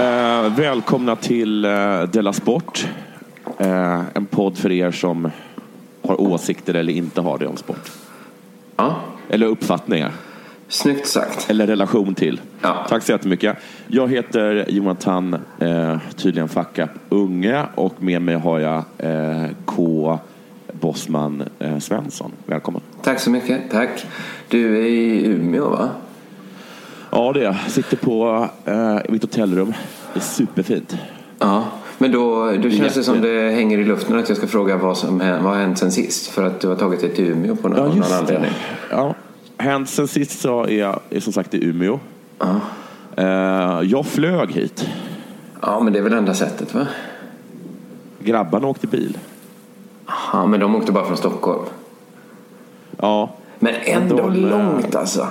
Eh, välkomna till eh, Della Sport. Eh, en podd för er som har åsikter eller inte har det om sport. Ja, Eller uppfattningar. snyggt sagt. Eller relation till. Ja. Tack så jättemycket. Jag heter Jonathan, eh, tydligen Facka Unge och med mig har jag eh, K. Bossman eh, Svensson. Välkommen. Tack så mycket. Tack. Du är i Umeå va? Ja, det är jag. Sitter på eh, mitt hotellrum. Det är superfint. Ja. Men då, då känns det som det hänger i luften att jag ska fråga vad som vad har hänt sen sist. För att du har tagit dig till Umeå på någon, Ja, någon just det. anledning. Ja. Hänt sen sist så är jag är som sagt i Umeå. Ja. Eh, jag flög hit. ja, men det är väl enda sättet va? Grabbarna åkte bil. Ja, men de åkte bara från Stockholm. Ja, Men ändå De, eh, långt alltså.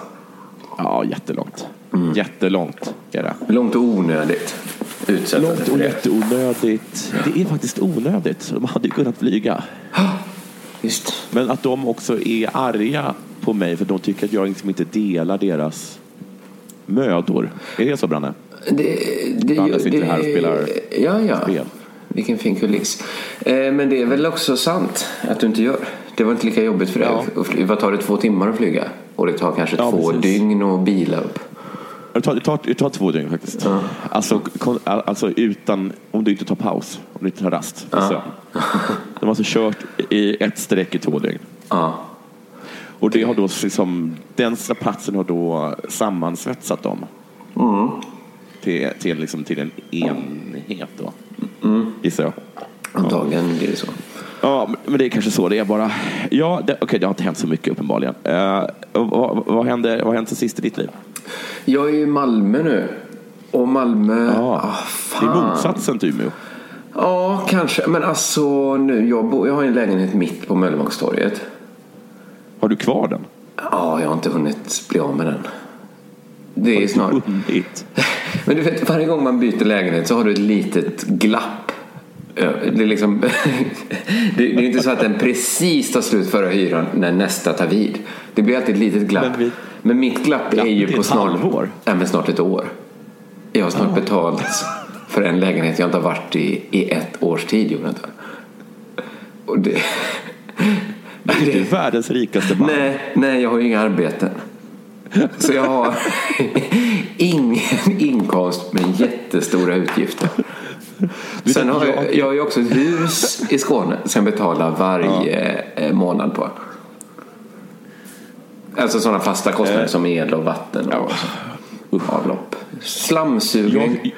ja jättelångt. Mm. Jättelångt är det. Långt och onödigt. Utsättande Långt och det. jätteonödigt. Det är faktiskt onödigt. De hade ju kunnat flyga. Visst. Men att de också är arga på mig för de tycker att jag liksom inte delar deras mödor. Är det så, Branne? Det, det, Danne sitter här och spelar ja, ja. spel. Vilken fin kuliss. Eh, men det är väl också sant att du inte gör. Det var inte lika jobbigt för dig. Ja. Vad tar det två timmar att flyga? Och det tar kanske Ja, två precis. dygn att bila upp. Tar, tar, tar två dygn faktiskt. Ja. Alltså, kon, alltså utan, om du inte tar paus, om du inte tar rast. Ja. De har alltså kört i ett streck i två dygn. Ja. Och det har då liksom, den strapatsen har då sammansvetsat dem. Mm. Till, till, liksom, till en enhet då. Gissar jag. Antagligen blir det så. Ja, men- det är kanske så det är bara. Ja, det, okej, det har inte hänt så mycket uppenbarligen. Uh, vad, vad, händer, vad har hänt sen sist i ditt liv? Jag är i Malmö nu. Och Malmö... Ja, ah, det är fan. motsatsen till Umeå. Ja, kanske. Men alltså nu. Jag, bor, jag har en lägenhet mitt på Möllevångstorget. Har du kvar den? Ja, jag har inte hunnit bli av med den. Det är snart... Men du vet, varje gång man byter lägenhet så har du ett litet glapp. Det är, liksom, det det är inte så att den precis tar slut före hyran när nästa tar vid. Det blir alltid ett litet glapp. Men vi- Men mitt glapp är ju på snart, halvår. Ja, men snart ett år. Jag har snart betalt för en lägenhet jag inte har varit i i ett års tid, Jonathan. Och det... Du är världens rikaste man. Nej, nej, jag har ju inga arbeten. Så jag har ingen inkomst men jättestora utgifter. Sen har jag, jag har ju också ett hus i Skåne som jag betalar varje eh, månad på. Alltså sådana fasta kostnader som el och vatten och avlopp. Slamsugning. Jag,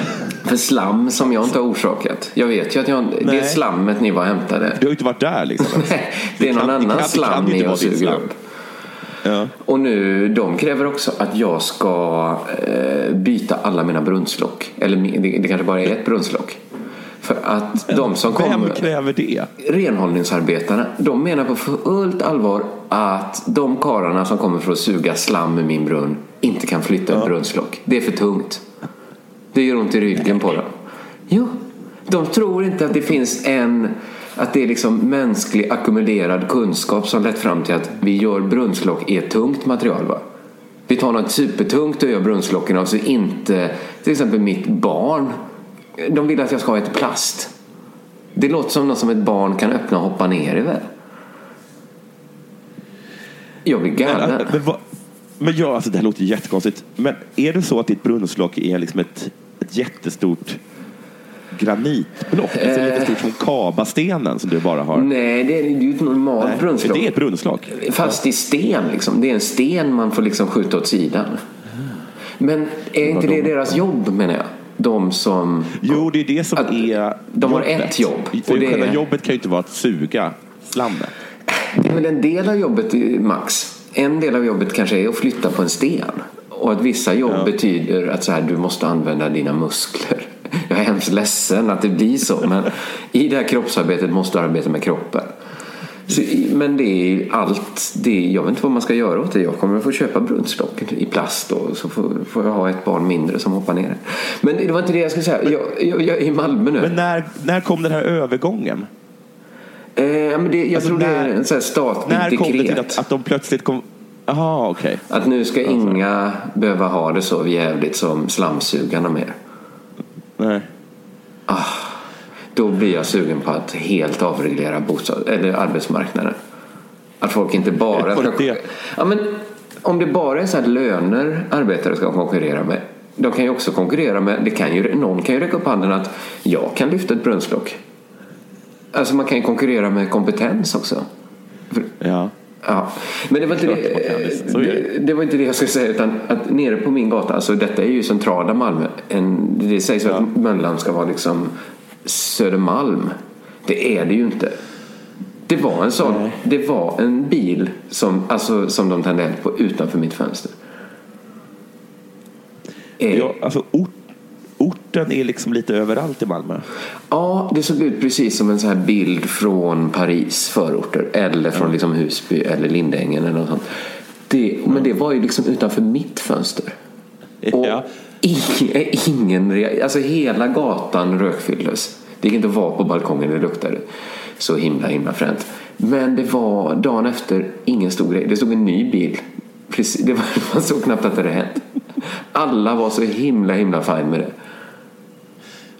För slam som jag inte har orsakat. Jag vet ju att jag, det är slammet ni var och hämtade. du har ju inte varit där liksom. Nej, det är någon kan- det annan det kan slam ni suger slam. upp. Ja. Och nu, de kräver också att jag ska eh, byta alla mina brunnslock. Eller det, det kanske bara är ett brunnslock. För att de som Vem kommer, kräver det? renhållningsarbetarna, de menar på fullt allvar att de karlarna som kommer för att suga slam i min brunn inte kan flytta ett brunnslock. Det är för tungt. Det gör ont i ryggen på dem. Jo, De tror inte att det finns en att det är liksom mänsklig ackumulerad kunskap som lett fram till att vi gör brunnslock i ett tungt material. Va? Vi tar något supertungt och gör brunnslocken av så inte till exempel mitt barn. De vill att jag ska ha ett plast. Det låter som något som ett barn kan öppna och hoppa ner i väl? Jag blir galen. Men, men, vad- men ja, alltså det här låter jättekonstigt. Men är det så att ditt brunnslock är liksom ett, ett jättestort granitblock? Alltså lika stort som kabastenen som du bara har? Nej, det är ju ett normalt Nej, brunnslock. Det är ett brunnslock. Fast i sten liksom. Det är en sten man får liksom skjuta åt sidan. Men är inte det deras jobb menar jag? De som... Jo, det är det som Att är de har jobbet. ett jobb, För och det själva är- jobbet kan ju inte vara att suga slammet. Det är väl en del av jobbet i Max. En del av jobbet kanske är att flytta på en sten. Och att vissa jobb betyder att så här, du måste använda dina muskler. Jag är hemskt ledsen att det blir så. Men i det här kroppsarbetet måste du arbeta med kroppen. Så, men det är allt. Det jag vet inte vad man ska göra åt det. Jag kommer att få köpa brunnslock i plast och så får, får jag ha ett barn mindre som hoppar ner. Men det var inte det jag skulle säga. Jag, jag, jag är i Malmö nu. Men när, när kom den här övergången? eh, men det, jag Alltså, tror det är när- en sån här statlig När kom det dekret. till att, att de plötsligt kom... Jaha, okej. Att nu ska inga behöva ha det så jävligt som slamsugarna mer. Nej. Då blir jag sugen på att helt avreglera bostad, eller arbetsmarknaden. Att folk inte bara ska... Ja, men om det bara är så här löner arbetare ska konkurrera med. De kan ju också konkurrera med, det kan ju, någon kan ju räcka upp handen att jag kan lyfta ett brunnslock. Alltså man kan ju konkurrera med kompetens också. Ja. Ja, men det var inte det, det. det, var inte det jag skulle säga utan att nere på min gata, alltså detta är ju centrala Malmö. En, det sägs att Möllan ska vara liksom Södermalm. Det är det ju inte. Det var en sån, det var en bil som, alltså, som de tände eld på utanför mitt fönster. Eh, Ja, alltså ort, orten är liksom lite överallt i Malmö. Ja, det såg ut precis som en sån här bild från Paris förorter eller från liksom Husby eller Lindängen eller något sånt. Det, men det var ju liksom utanför mitt fönster. Och Ja. ingen, ingen alltså hela gatan rökfylldes. Det gick inte att vara på balkongen, det luktade så himla himla fränt. Men det var dagen efter ingen stor grej. Det stod en ny bil. Precis, det var, man såg knappt att det hade hänt. Alla var så himla himla fine med det.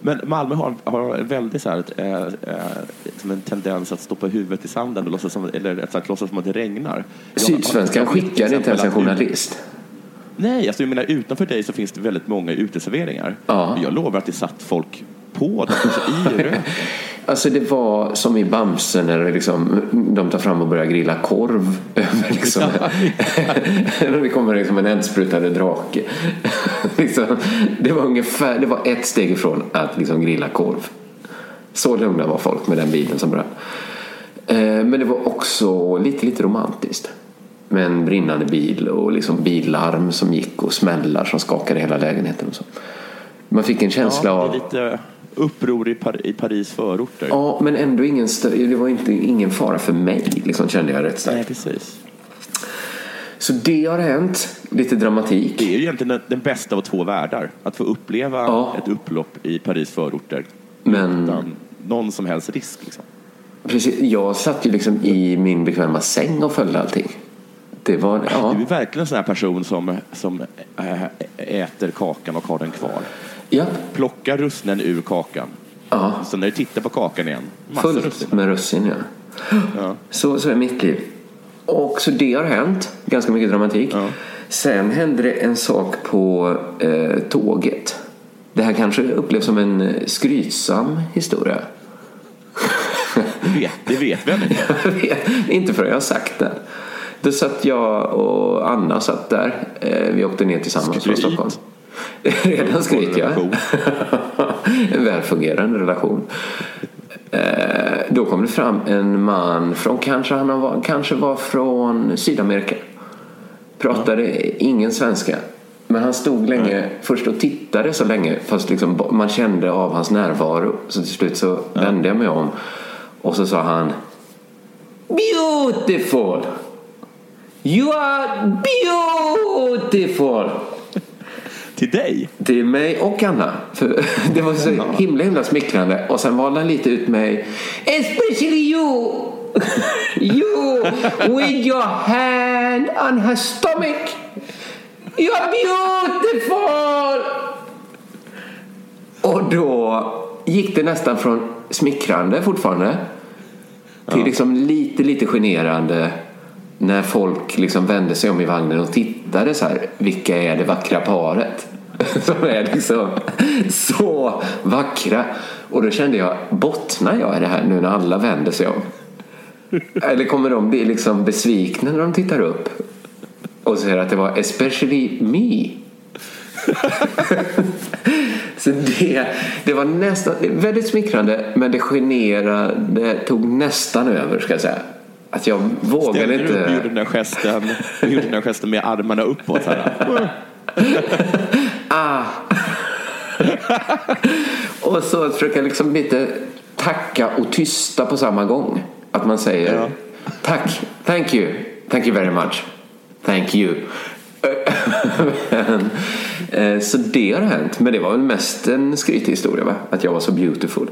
Men Malmö har, har en väldigt så här, eh, eh, som en tendens att stoppa huvudet i sanden och låtsas som, eller rätt sagt, låtsas som att det regnar. Sydsvenskan skickade inte ens en journalist. Nej, alltså jag menar utanför dig så finns det väldigt många uteserveringar. Ja. Jag lovar att det satt folk på dem, alltså i röken. Alltså det var som i Bamse när liksom, de tar fram och börjar grilla korv över liksom, när det kommer liksom en eldsprutande drake. liksom, det var ungefär, det var ett steg ifrån att liksom grilla korv. Så lugna var folk med den bilen som brann. Eh, Men det var också lite, lite romantiskt. Med en brinnande bil och liksom billarm som gick och smällar som skakade hela lägenheten. Och så. Man fick en känsla Ja, av... det är lite uppror i, Par- i Paris förorter. Ja, men ändå ingen, det var inte, ingen fara för mig, liksom, kände jag rätt Nej, starkt. precis. Så det har hänt. Lite dramatik. Det är ju egentligen den, den bästa av två världar. Att få uppleva Ja. ett upplopp i Paris förorter Men utan någon som helst risk. Liksom. precis, jag satt ju liksom i min bekväma säng och följde allting. Det var, ja. Du är verkligen en sån här person som, som äh, äter kakan och har den kvar. Ja. Plocka russinen ur kakan. ja. Så när du tittar på kakan igen, Fullt russin. med russin, ja. Ja. Så, så är mitt liv. Och så det har hänt. Ganska mycket dramatik. Ja. Sen hände det en sak på eh, tåget. Det här kanske upplevs som en eh, skrytsam historia. Det vet, det vet vi inte. Inte förrän jag har sagt det. Då satt jag och Anna satt där. Eh, Vi åkte ner tillsammans från Skryt. Stockholm. Redan skryt, ja. relation. en välfungerande relation. Eh, Då kom det fram en man från, kanske han var, kanske var från Sydamerika. Pratade ingen svenska. Men han stod länge, först och tittade så länge, fast liksom man kände av hans närvaro. Så till slut så vände jag mig om och så sa han Beautiful! You are beautiful! Till dig? Till mig och Anna. För det var så himla himla smickrande. Och sen valde han lite ut mig. Especially you! you with your hand on her stomach. You're beautiful! Och då gick det nästan från smickrande fortfarande till liksom lite, lite generande när folk liksom vände sig om i vagnen och tittade så här. Vilka är det vackra paret? Som är liksom så vackra. Och då kände jag, bottnar jag i det här nu när alla vänder sig om? Eller kommer de bli liksom besvikna när de tittar upp och säger att det var especially me? Så det, det var nästan väldigt smickrande men det generade tog nästan över ska jag säga. Att jag vågade Ställde inte. upp gjorde den där gesten, gjorde den där gesten med armarna uppåt? Så här. ah. och så att försöka liksom lite tacka och tysta på samma gång. Att man säger Ja. tack, thank you, thank you very much, thank you. Eh, så det har hänt. Men det var väl mest en skrytig historia va? Att jag var så beautiful.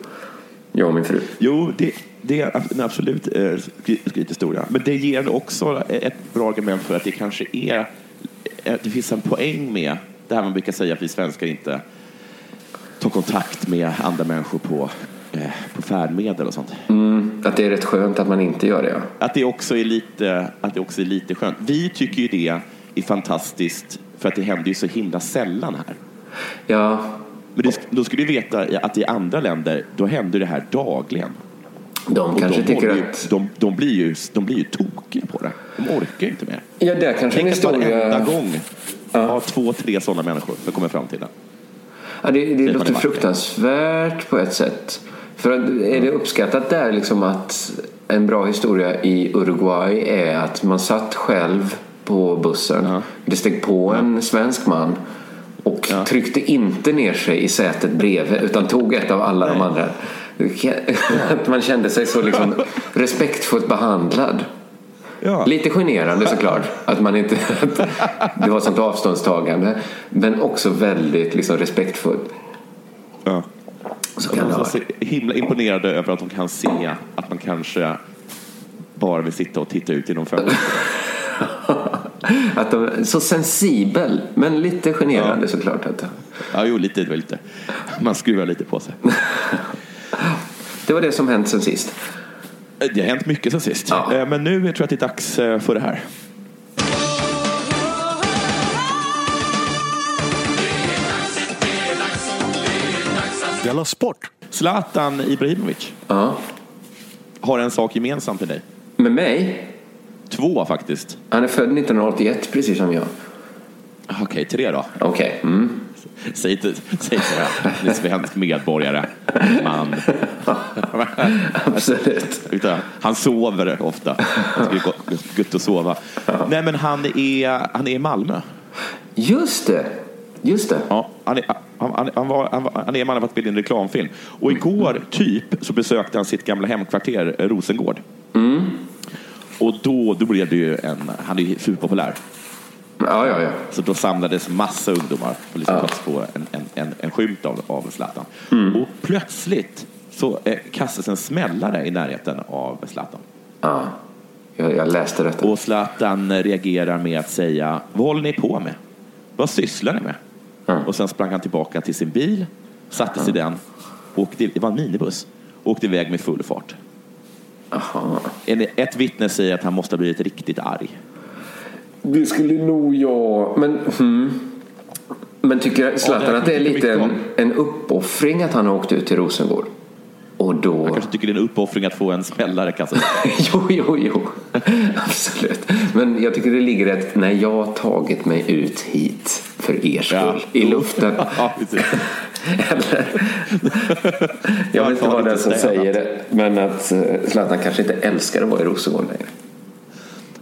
Jag och min fru. Jo, det, det är en absolut eh, skry- skrythistoria. Men det ger också ett bra argument för att det kanske är eh, det finns en poäng med det här man brukar säga att vi svenskar inte tar kontakt med andra människor på, eh, på färdmedel och sånt. Mm, att det är rätt skönt att man inte gör det. Ja. Att det också är lite, att det också är lite skönt. Vi tycker ju det är fantastiskt för att det händer ju så himla sällan här. ja, Men det, då skulle du veta att i andra länder, då händer det här dagligen. de kanske de, tycker ju, att... de, de, blir ju, de blir ju tokiga på det. De orkar ju inte mer. Ja, det kanske Tänk att historia... varenda gång ha två, tre sådana människor som kommer fram till den. Ja, det, det låter fruktansvärt på ett sätt. För att, är det uppskattat där liksom att en bra historia i Uruguay är att man satt själv på bussen. Det steg på en svensk man och tryckte inte ner sig i sätet bredvid utan tog ett av alla de andra. Att man kände sig så liksom respektfullt behandlad. Ja. Lite generande såklart att man inte att det var sånt avståndstagande men också väldigt liksom respektfullt. Ja. Så kan var så himla imponerade över att de kan se att man kanske bara vill sitta och titta ut genom fönstret. Att de, så sensibel men lite generande såklart. Att, Ja, jo, lite, lite. Man skruvar lite på sig. det var det som hänt sen sist. Det har hänt mycket sen sist. Ja. Eh, Men nu tror jag att det är dags eh, för det här. Della Sport! Zlatan Ibrahimovic Ja. har en sak gemensamt med dig. Med mig? Två faktiskt. Han är född 1981 precis som jag. Okej, tre då. Okej. Mm. Säg inte, säg här. Det är svensk medborgare. Man. Absolut. Han sover ofta. Det är gott- att sova. Nej, men han är, han är i Malmö. Just det. Just det. Ja, han, är, han, han, han, var, han, var, han är i Malmö för att spela in en reklamfilm. Och igår, typ, så besökte han sitt gamla hemkvarter Rosengård. Och då, då blev det ju en... Han är ju superpopulär. Ja, ja, ja. Så då samlades massa ungdomar och liksom ja. få en, en, en, en skymt av, av Zlatan. Och plötsligt så eh, kastas en smällare i närheten av Zlatan. ja. Jag, jag läste detta. Och Zlatan reagerar med att säga, vad håller ni på med? Vad sysslar ni med? Och sen sprang han tillbaka till sin bil, satte sig i den, åkte, det var en minibuss, åkte iväg med full fart. Aha. En- Ett vittne säger att han måste ha blivit riktigt arg. Det skulle nog jag... Men, hmm. men tycker Zlatan det att det är lite en, en uppoffring att han har åkt ut till Rosengård? Och då... Han kanske tycker det är en uppoffring att få en smällare kastad. jo, jo, jo. Absolut. Men jag tycker det ligger ett när jag har tagit mig ut hit för er skull Ja. i luften. ja. Eller, jag vet inte vad det är som säger det. Men att eh, Zlatan kanske inte älskar att vara i Rosengård längre.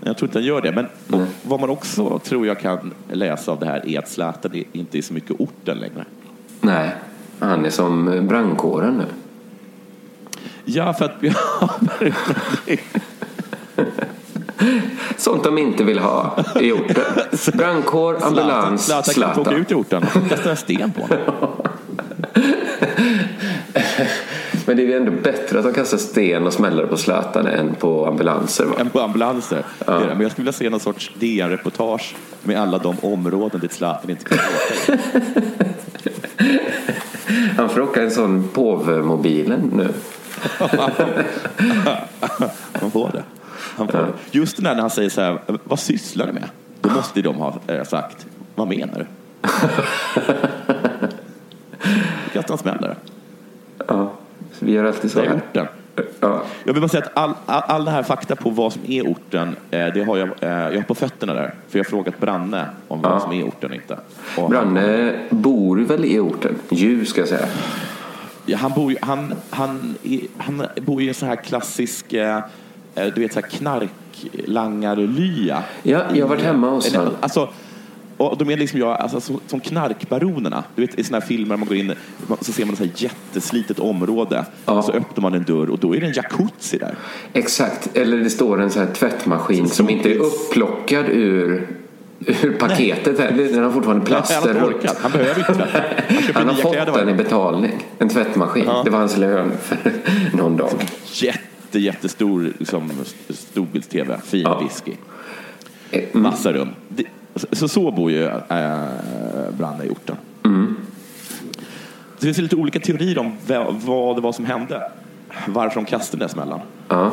Jag tror inte han gör det. Men vad man också tror jag kan läsa av det här är att Zlatan inte är så mycket orten längre. Nej, han är som brandkåren nu. Ja, för att... Ja, Sånt de inte vill ha i orten. Brandkår, ambulans, Zlatan kan inte åka Zlatan. ut i orten. Kasta en sten på honom. Men det är ju ändå bättre att de kastar sten och smäller på Zlatan än på ambulanser. Va? Än på ambulanser. Det. Men jag skulle vilja se någon sorts DN-reportage med alla de områden dit Zlatan inte kan åka. Han får åka en sån påvemobilen nu. Han får det. Han får det. Just när han säger så här, vad sysslar du med? Då måste de ha eh, sagt, vad menar du? Kastar en smällare. Ja, vi gör alltid så Det är här. orten. Ja. Jag vill bara säga att all, all, all det här fakta på vad som är orten, eh, det har jag, eh, jag har på fötterna där. För jag har frågat Branne om vad Ja. som är orten och inte. Och Branne bor väl i orten? Ju ska jag säga. Han, bor ju, han, han, han bor i en sån här klassisk, eh, eh, du vet så här knarklangarlya. Ja, jag har varit hemma hos honom. Alltså, och de är liksom jag, alltså, som, som knarkbaronerna. Du vet i såna här filmer man går in så ser man ett så här jätteslitet område. Ja. Så öppnar man en dörr och då är det en jacuzzi där. Exakt. Eller det står en sån här tvättmaskin som inte är upplockad ur, ur paketet. här. Den har fortfarande Han plaster har runt. torkat. Han behöver inte tvätta. Han Han har fått den i betalning. En tvättmaskin. Ja. Det var hans lön för någon dag. Jätte, jättestor liksom, storbilds-tv. Fin Ja. whisky. Mm. Massa rum. Så, så bor ju äh, Branne i orten. Mm. Det finns lite olika teorier om vad, det var som hände. Varför de kastade den smällan. Ja.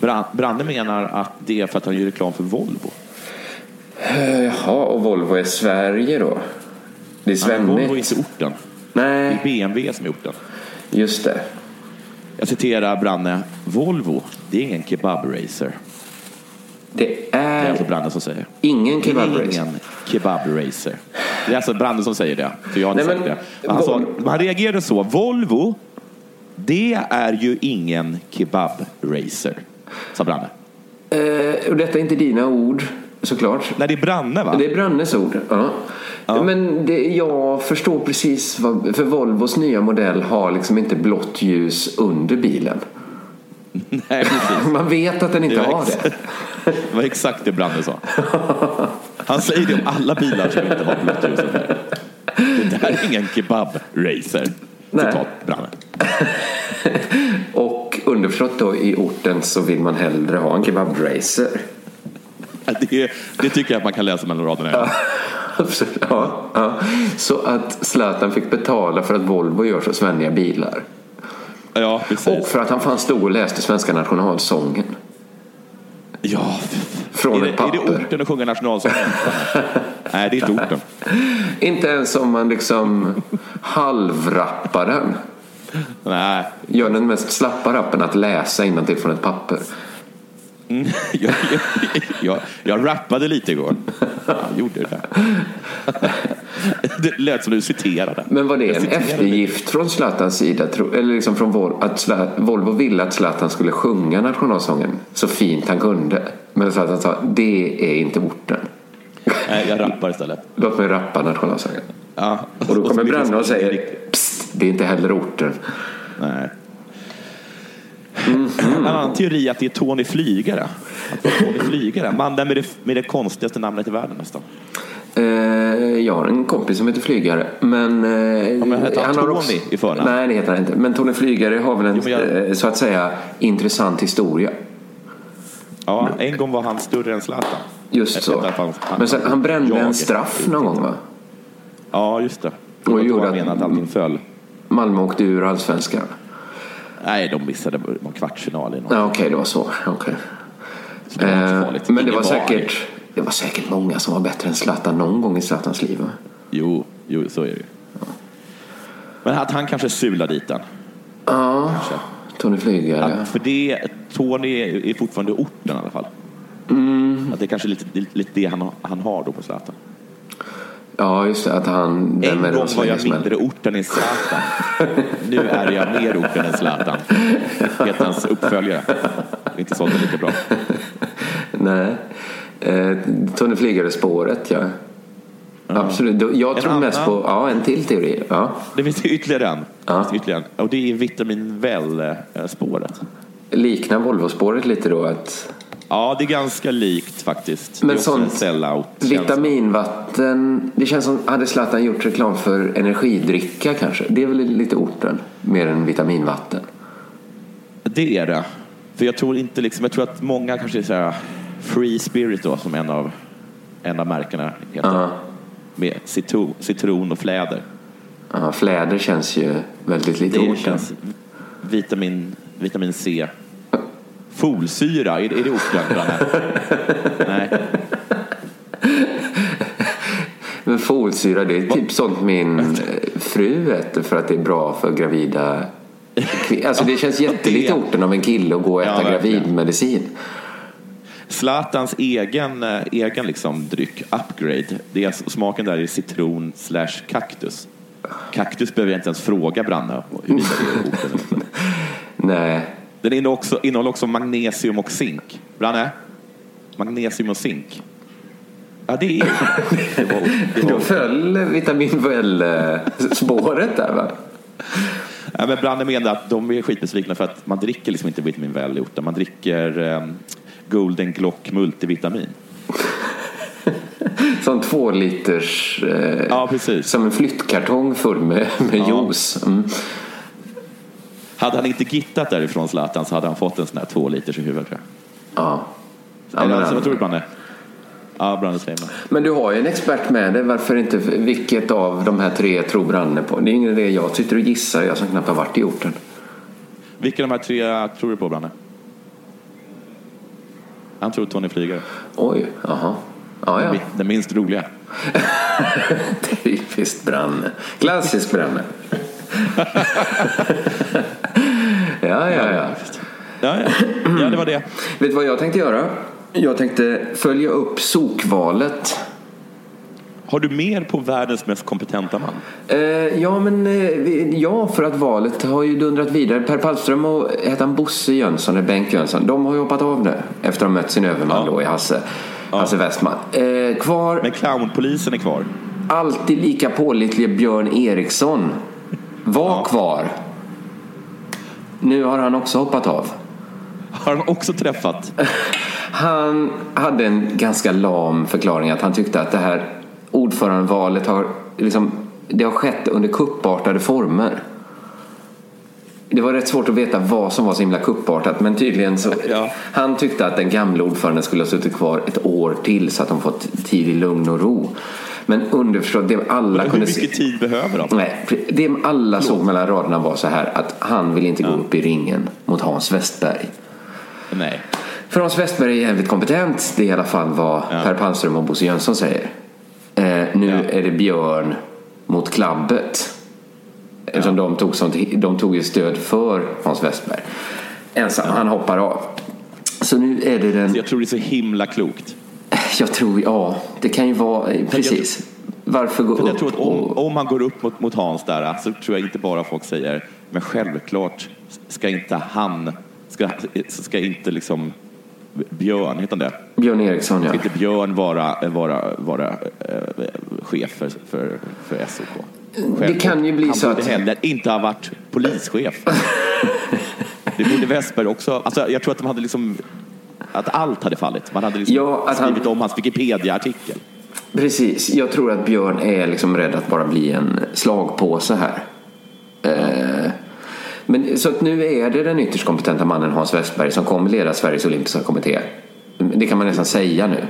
Bran- Branne menar att det är för att han gör reklam för Volvo. Eh, Jaha, och Volvo är Sverige då? Det är Men Volvo är svennigt. inte orten. Det är Nej, BMW som är orten. just det. Jag citerar Branne. Volvo, det är ingen kebabracer. Det Det är alltså är Branne som säger. ingen är kebabracer. ingen kebabracer. Det är alltså Branne som säger det. För jag har inte Nej, sagt men- det. Men han, sa, han reagerade så. Volvo, det är ju ingen kebabracer. Sa Branne. Eh, och detta är inte dina ord, såklart. Nej, det är Branne va? Det är Brannes ord. Ja. Men det, jag förstår precis vad... För Volvos nya modell har liksom inte blått ljus under bilen. Nej, precis. Man vet att den inte har ex- det. Det var exakt det Branne sa. Han säger det om alla bilar som inte har blått ljus under. Det där är ingen kebabracer. Nej. Citat Branne. Och underförstått då i orten så vill man hellre ha en kebabracer. Det, det tycker jag att man kan läsa mellan raderna. Absolut. Ja, ja. Så att Zlatan fick betala för att Volvo gör så svenniga bilar. Ja, precis. Och för att han fanns stod och läste svenska nationalsången. Ja, Från är ett det, är det papper. orten att sjunga nationalsången? Nej, det är inte orten. Inte ens om man liksom halvrappar den. Nej, Gör den mest slappa rappen att läsa innantill från ett papper. jag, jag, jag, jag rappade lite igår. Jag gjorde det. Det lät som du citerade. Men var det en eftergift från Zlatans sida? Eller liksom från Vol- att Zla- Volvo ville att Zlatan skulle sjunga nationalsången så fint han kunde. Men Zlatan sa det är inte orten. Nej, jag rappar istället. Låt mig rappa nationalsången. Ja. Och då kommer Branne och säger Psst, det är inte heller orten. Nej. En annan teori är att det är Tony Flygare. Att det var Tony Flygare. Mannen med det, med det konstigaste namnet i världen nästan. Eh, jag har en kompis som heter Flygare. Men, eh, men heter han har Tony i förnamn? Nej, det heter han inte. Men Tony Flygare har väl en Jo, jag- eh, så att säga intressant historia. Ja, en gång var han större än Zlatan. Just så. han- han- Men sen, han brände jag- en straff någon gång va? Ja, just det. Och gjorde han att- att allting föll. Malmö åkte ur allsvenskan. Nej, de missade en kvartsfinal i. Ja, Okej, det var så. Okej. Så det var Eh, men det var, var säkert, det var säkert många som var bättre än Zlatan någon gång i Zlatans liv. Va? Jo, jo, så är det ju. Men att han kanske sulade dit den. Ja, Kanske. Tony Flygare. Att för det, Tony är fortfarande orten i alla fall. Mm. Att det är kanske lite, lite det han, han har då på Zlatan. Ja, just det. Att han... En gång var jag svängesmäll. mindre orten än Zlatan. nu är jag mer orten än Zlatan. Heter hans uppföljare. Inte sålt lika bra. Nej. Eh, Tony Flygare-spåret, ja. Absolut. Då- Jag En tror mest annan- på... Ja, en till teori. Ja. Det finns ytterligare en. Ja. Ytterligare en. Och det är vitamin väl-spåret. Liknar Volvo-spåret lite då att Ja, det är ganska likt faktiskt. Men sånt. Vitaminvatten, det känns som, hade Zlatan gjort reklam för energidricka kanske? Det är väl lite orten, mer än vitaminvatten. Det är det. För jag tror inte liksom, jag tror att många kanske här Free Spirit då, som en av, en av märkena heter. Ja. Med citron, citron och fläder. Ja, fläder känns ju väldigt lite Det orten. känns vitamin, vitamin C. Folsyra, är, det- är det? Branne? Nej. Men folsyra, det är typ sånt min eh, fru äter för att det är bra för gravida Alltså det känns jättelikt orten av en kille att gå och Ja, äta verkligen. gravidmedicin. Zlatans egen, eh, egen liksom dryck, upgrade, det är, alltså- smaken där är citron slash kaktus. Kaktus behöver jag inte ens fråga Branne huruvida det är orten eller inte. Nej, Den innehåller också, innehåller också magnesium och zink. Branne? Magnesium och zink. Ja, det är det var, det då föll vitamin Well-spåret där va? ja, men Branne menar att de är skitbesvikna för att man dricker liksom inte vitamin väl orten. Man dricker eh, Golden Glock multivitamin. Som två liters, eh, Ja, precis. som en flyttkartong full med, med Ja. juice. Mm. Hade han inte gittat därifrån Zlatan så hade han fått en sån här två liters i huvudet tror jag. Ja. Ja, Eller, men, alltså, vad tror du Branne? Ja, Branne säger man. men du har ju en expert med dig. Varför inte? Vilket av de här tre tror Branne på? Det är ingen idé. Jag sitter och gissar, jag som knappt har varit i orten. Vilka av de här tre tror du på Branne? Han tror Tony Flygare. Oj, jaha. Ja, ja. Den minst roliga. Typiskt Branne. Klassisk Branne. ja, ja, ja. Ja, ja. ja, det var det. Vet du vad jag tänkte göra? Jag tänkte följa upp sokvalet. Har du mer på världens mest kompetenta man? Eh, ja, men eh, ja, för att valet har ju dundrat vidare. Per Palmström och han Bosse Jönsson eller Bengt Jönsson? De har ju hoppat av nu efter att ha mött sin överman Ja. då i Hasse, Hasse Westman. Eh, kvar, Men clownpolisen är kvar. alltid lika pålitlige Björn Eriksson var kvar. Nu har han också hoppat av. Har han också träffat? Han hade en ganska lam förklaring att han tyckte att det här ordförandevalet har, liksom, det har skett under kuppartade former. Det var rätt svårt att veta vad som var så himla kuppartat men tydligen så Ja. Han tyckte att den gamla ordföranden skulle ha suttit kvar ett år till så att de fått tid i lugn och ro. Men underförstått, det alla Hur kunde se... mycket tid behöver de? Nej, det alla såg mellan raderna var så här att han vill inte gå upp i ringen mot Hans Westberg. Nej. För Hans Westberg är jävligt kompetent. Det är i alla fall vad Ja. Per Palmström och Bosse Jönsson säger. Eh, nu Ja. är det Björn mot Klabbet. Eftersom de, tog sånt, de tog ju stöd för Hans Westberg. Ensam, han hoppar av. Så nu är det den... Jag tror det är så himla klokt. Jag tror, ja, det kan ju vara, precis. Varför gå upp? jag tror att om, om man går upp mot, mot Hans där så tror jag inte bara folk säger men självklart ska inte han, ska, ska inte liksom Björn, heter han det? Björn Eriksson, ja. Ska inte Björn vara, vara, vara eh, chef för, för, för SOK? Det kan ju bli han så att- heller inte ha varit polischef. det borde Westberg också. Alltså, jag tror att de hade liksom att allt hade fallit. Man hade liksom Ja, att han- skrivit om hans Wikipedia-artikel. Precis, jag tror att Björn är liksom rädd att bara bli en slagpåse här. Eh, men, så att nu är det den ytterst kompetenta mannen Hans Westberg som kommer leda Sveriges olympiska kommitté. Det kan man nästan säga nu.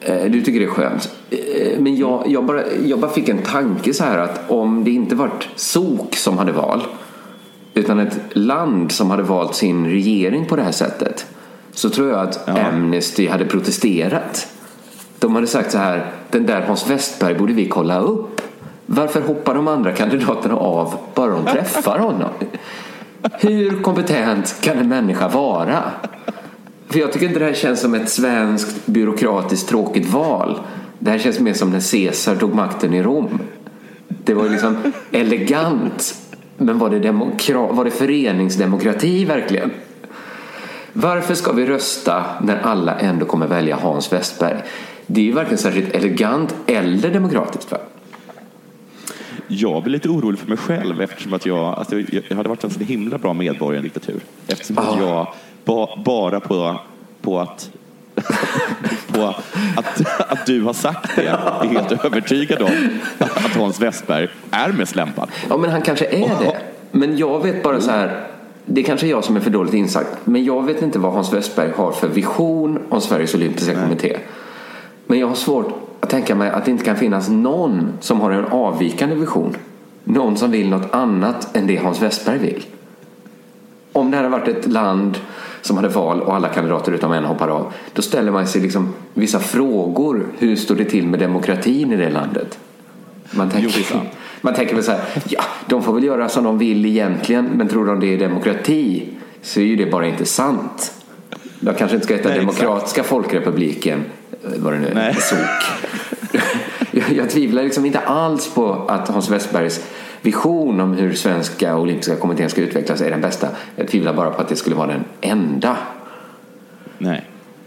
Eh, du tycker det är skönt. Eh, men jag, jag, bara, jag bara fick en tanke så här att om det inte varit SOK som hade val utan ett land som hade valt sin regering på det här sättet så tror jag att Amnesty hade protesterat. De hade sagt så här, den där Hans Westberg borde vi kolla upp. Varför hoppar de andra kandidaterna av bara de träffar honom? Hur kompetent kan en människa vara? För jag tycker inte det här känns som ett svenskt byråkratiskt tråkigt val. Det här känns mer som när Caesar tog makten i Rom. Det var ju liksom elegant. Men var det, var det föreningsdemokrati verkligen? Varför ska vi rösta när alla ändå kommer välja Hans Westberg? Det är ju varken särskilt elegant eller demokratiskt va? Jag blir lite orolig för mig själv eftersom att jag, alltså, jag hade varit en så himla bra medborgare i en diktatur. Eftersom att Ja. jag ba, bara på, på att på att, att du har sagt det. Jag är helt övertygad om att Hans Westberg är mest lämpad. Ja, men han kanske är det. Men jag vet bara så här. Det är kanske jag som är för dåligt insatt. Men jag vet inte vad Hans Westberg har för vision om Sveriges olympiska kommitté. Men jag har svårt att tänka mig att det inte kan finnas någon som har en avvikande vision. Någon som vill något annat än det Hans Westberg vill. Om det hade varit ett land som hade val och alla kandidater utom en hoppar av. Då ställer man sig liksom vissa frågor. Hur står det till med demokratin i det landet? Man tänker, Jo, är. Man tänker väl så här, ja, de får väl göra som de vill egentligen, men tror de det är demokrati så är ju det bara inte sant. De kanske inte ska heta Nej, Demokratiska folkrepubliken, eh, vad det nu är. SOK. jag, jag tvivlar liksom inte alls på att Hans Westbergs vision om hur svenska olympiska kommittén ska utvecklas är den bästa. Jag tvivlar bara på att det skulle vara den enda. Nej.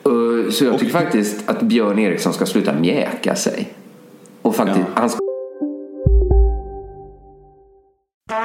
Uh, Så jag tycker faktiskt att Björn Eriksson ska sluta mjäka sig. Och faktiskt, Ja. han ska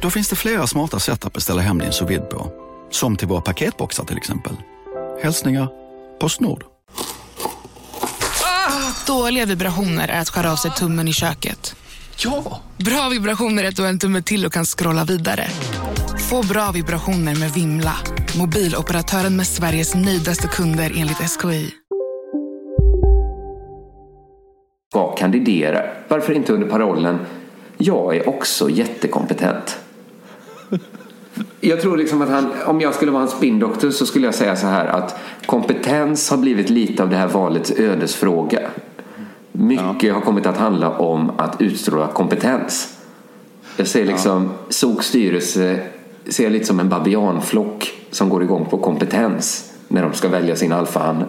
Då finns det flera smarta sätt att beställa hem din sous på. Som till våra paketboxar till exempel. Hälsningar Postnord. Dåliga vibrationer är att skära av sig tummen i köket. Ja! Bra vibrationer är att du har en tumme till och kan scrolla vidare. Få bra vibrationer med Vimla. Mobiloperatören med Sveriges nöjdaste kunder enligt SKI. ska kandidera. Varför inte under parollen Jag är också jättekompetent. Jag tror liksom att han, om jag skulle vara en spindoktor så skulle jag säga så här att kompetens har blivit lite av det här valets ödesfråga. Mycket har kommit att handla om att utstråla kompetens. Jag ser liksom SOKs styrelse ser lite som en babianflock som går igång på kompetens när de ska välja sin alfahanne.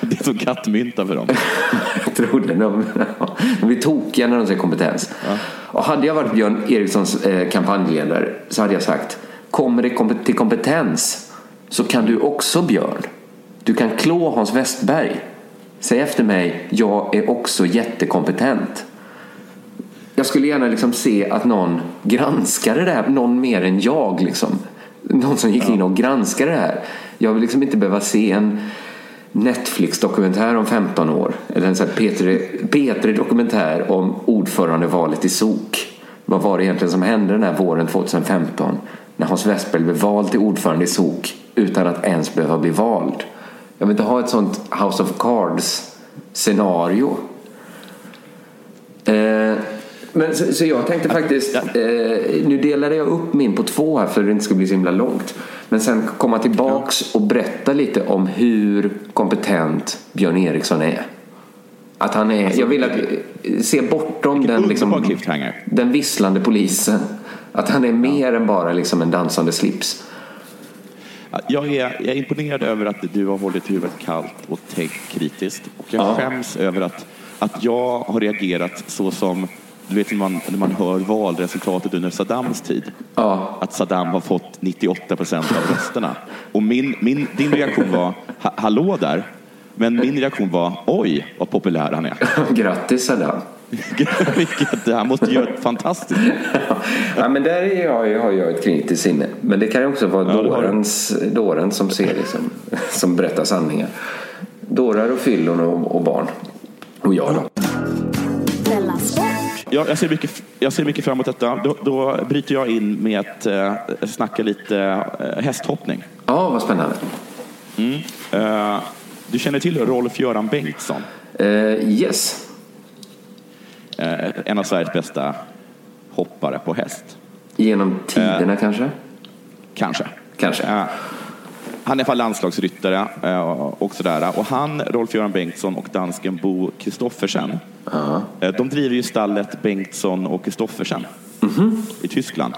Det är som kattmynta för dem. Jag tror det. De, de blir tokiga när de säger kompetens. Och hade jag varit Björn Erikssons eh, kampanjledare så hade jag sagt Kommer det till kompetens så kan du också Björn. Du kan klå Hans Westberg. Säg efter mig, jag är också jättekompetent. Jag skulle gärna liksom se att någon granskade det här, någon mer än jag. Liksom. Någon som gick in och granskade det här. Jag vill liksom inte behöva se en Netflix-dokumentär om 15 år. Eller en sån här P3 P3-dokumentär om ordförandevalet i SOK. Vad var det egentligen som hände den här våren 2015? När Hans Westberg blev vald till ordförande i SOK utan att ens behöva bli vald. Jag vill inte ha ett sånt House of Cards-scenario. Eh, men så, så jag tänkte faktiskt, eh, nu delade jag upp min på två här för att det inte ska bli så himla långt. Men sen komma tillbaks och berätta lite om hur kompetent Björn Eriksson är. Att han är, jag vill att se bortom den, liksom, den visslande polisen. Att han är mer än bara liksom en dansande slips. Jag är, jag är imponerad över att du har hållit huvudet kallt och tänkt kritiskt. Och jag Ja. skäms över att, att jag har reagerat så som du vet när man, när man hör valresultatet under Saddams tid. Att Saddam har fått 98 procent av rösterna. Och min, min, din reaktion var, "Ha- hallå där. Men min reaktion var, oj vad populär han är. Grattis Saddam. Vilket, han måste göra ett fantastiskt Ja, men där är jag, har jag ett kritiskt sinne. Men det kan ju också vara Ja, dårens, dåren som ser liksom, som berättar sanningar. Dårar och fyllon och, och barn. Och jag då. Della Sport. Ja, jag, ser mycket, jag ser mycket fram emot detta. Då, då bryter jag in med att eh, snacka lite eh, hästhoppning. Ja, vad spännande. Mm. Eh, du känner till Rolf-Göran Bengtsson? Eh, yes. Eh, en av Sveriges bästa hoppare på häst. Genom tiderna kanske? Kanske. Kanske. Eh, han är för landslagsryttare eh, och sådär. Och han, Rolf-Göran Bengtsson och dansken Bo Kristoffersen, eh, de driver ju stallet Bengtsson och Kristoffersen i Tyskland.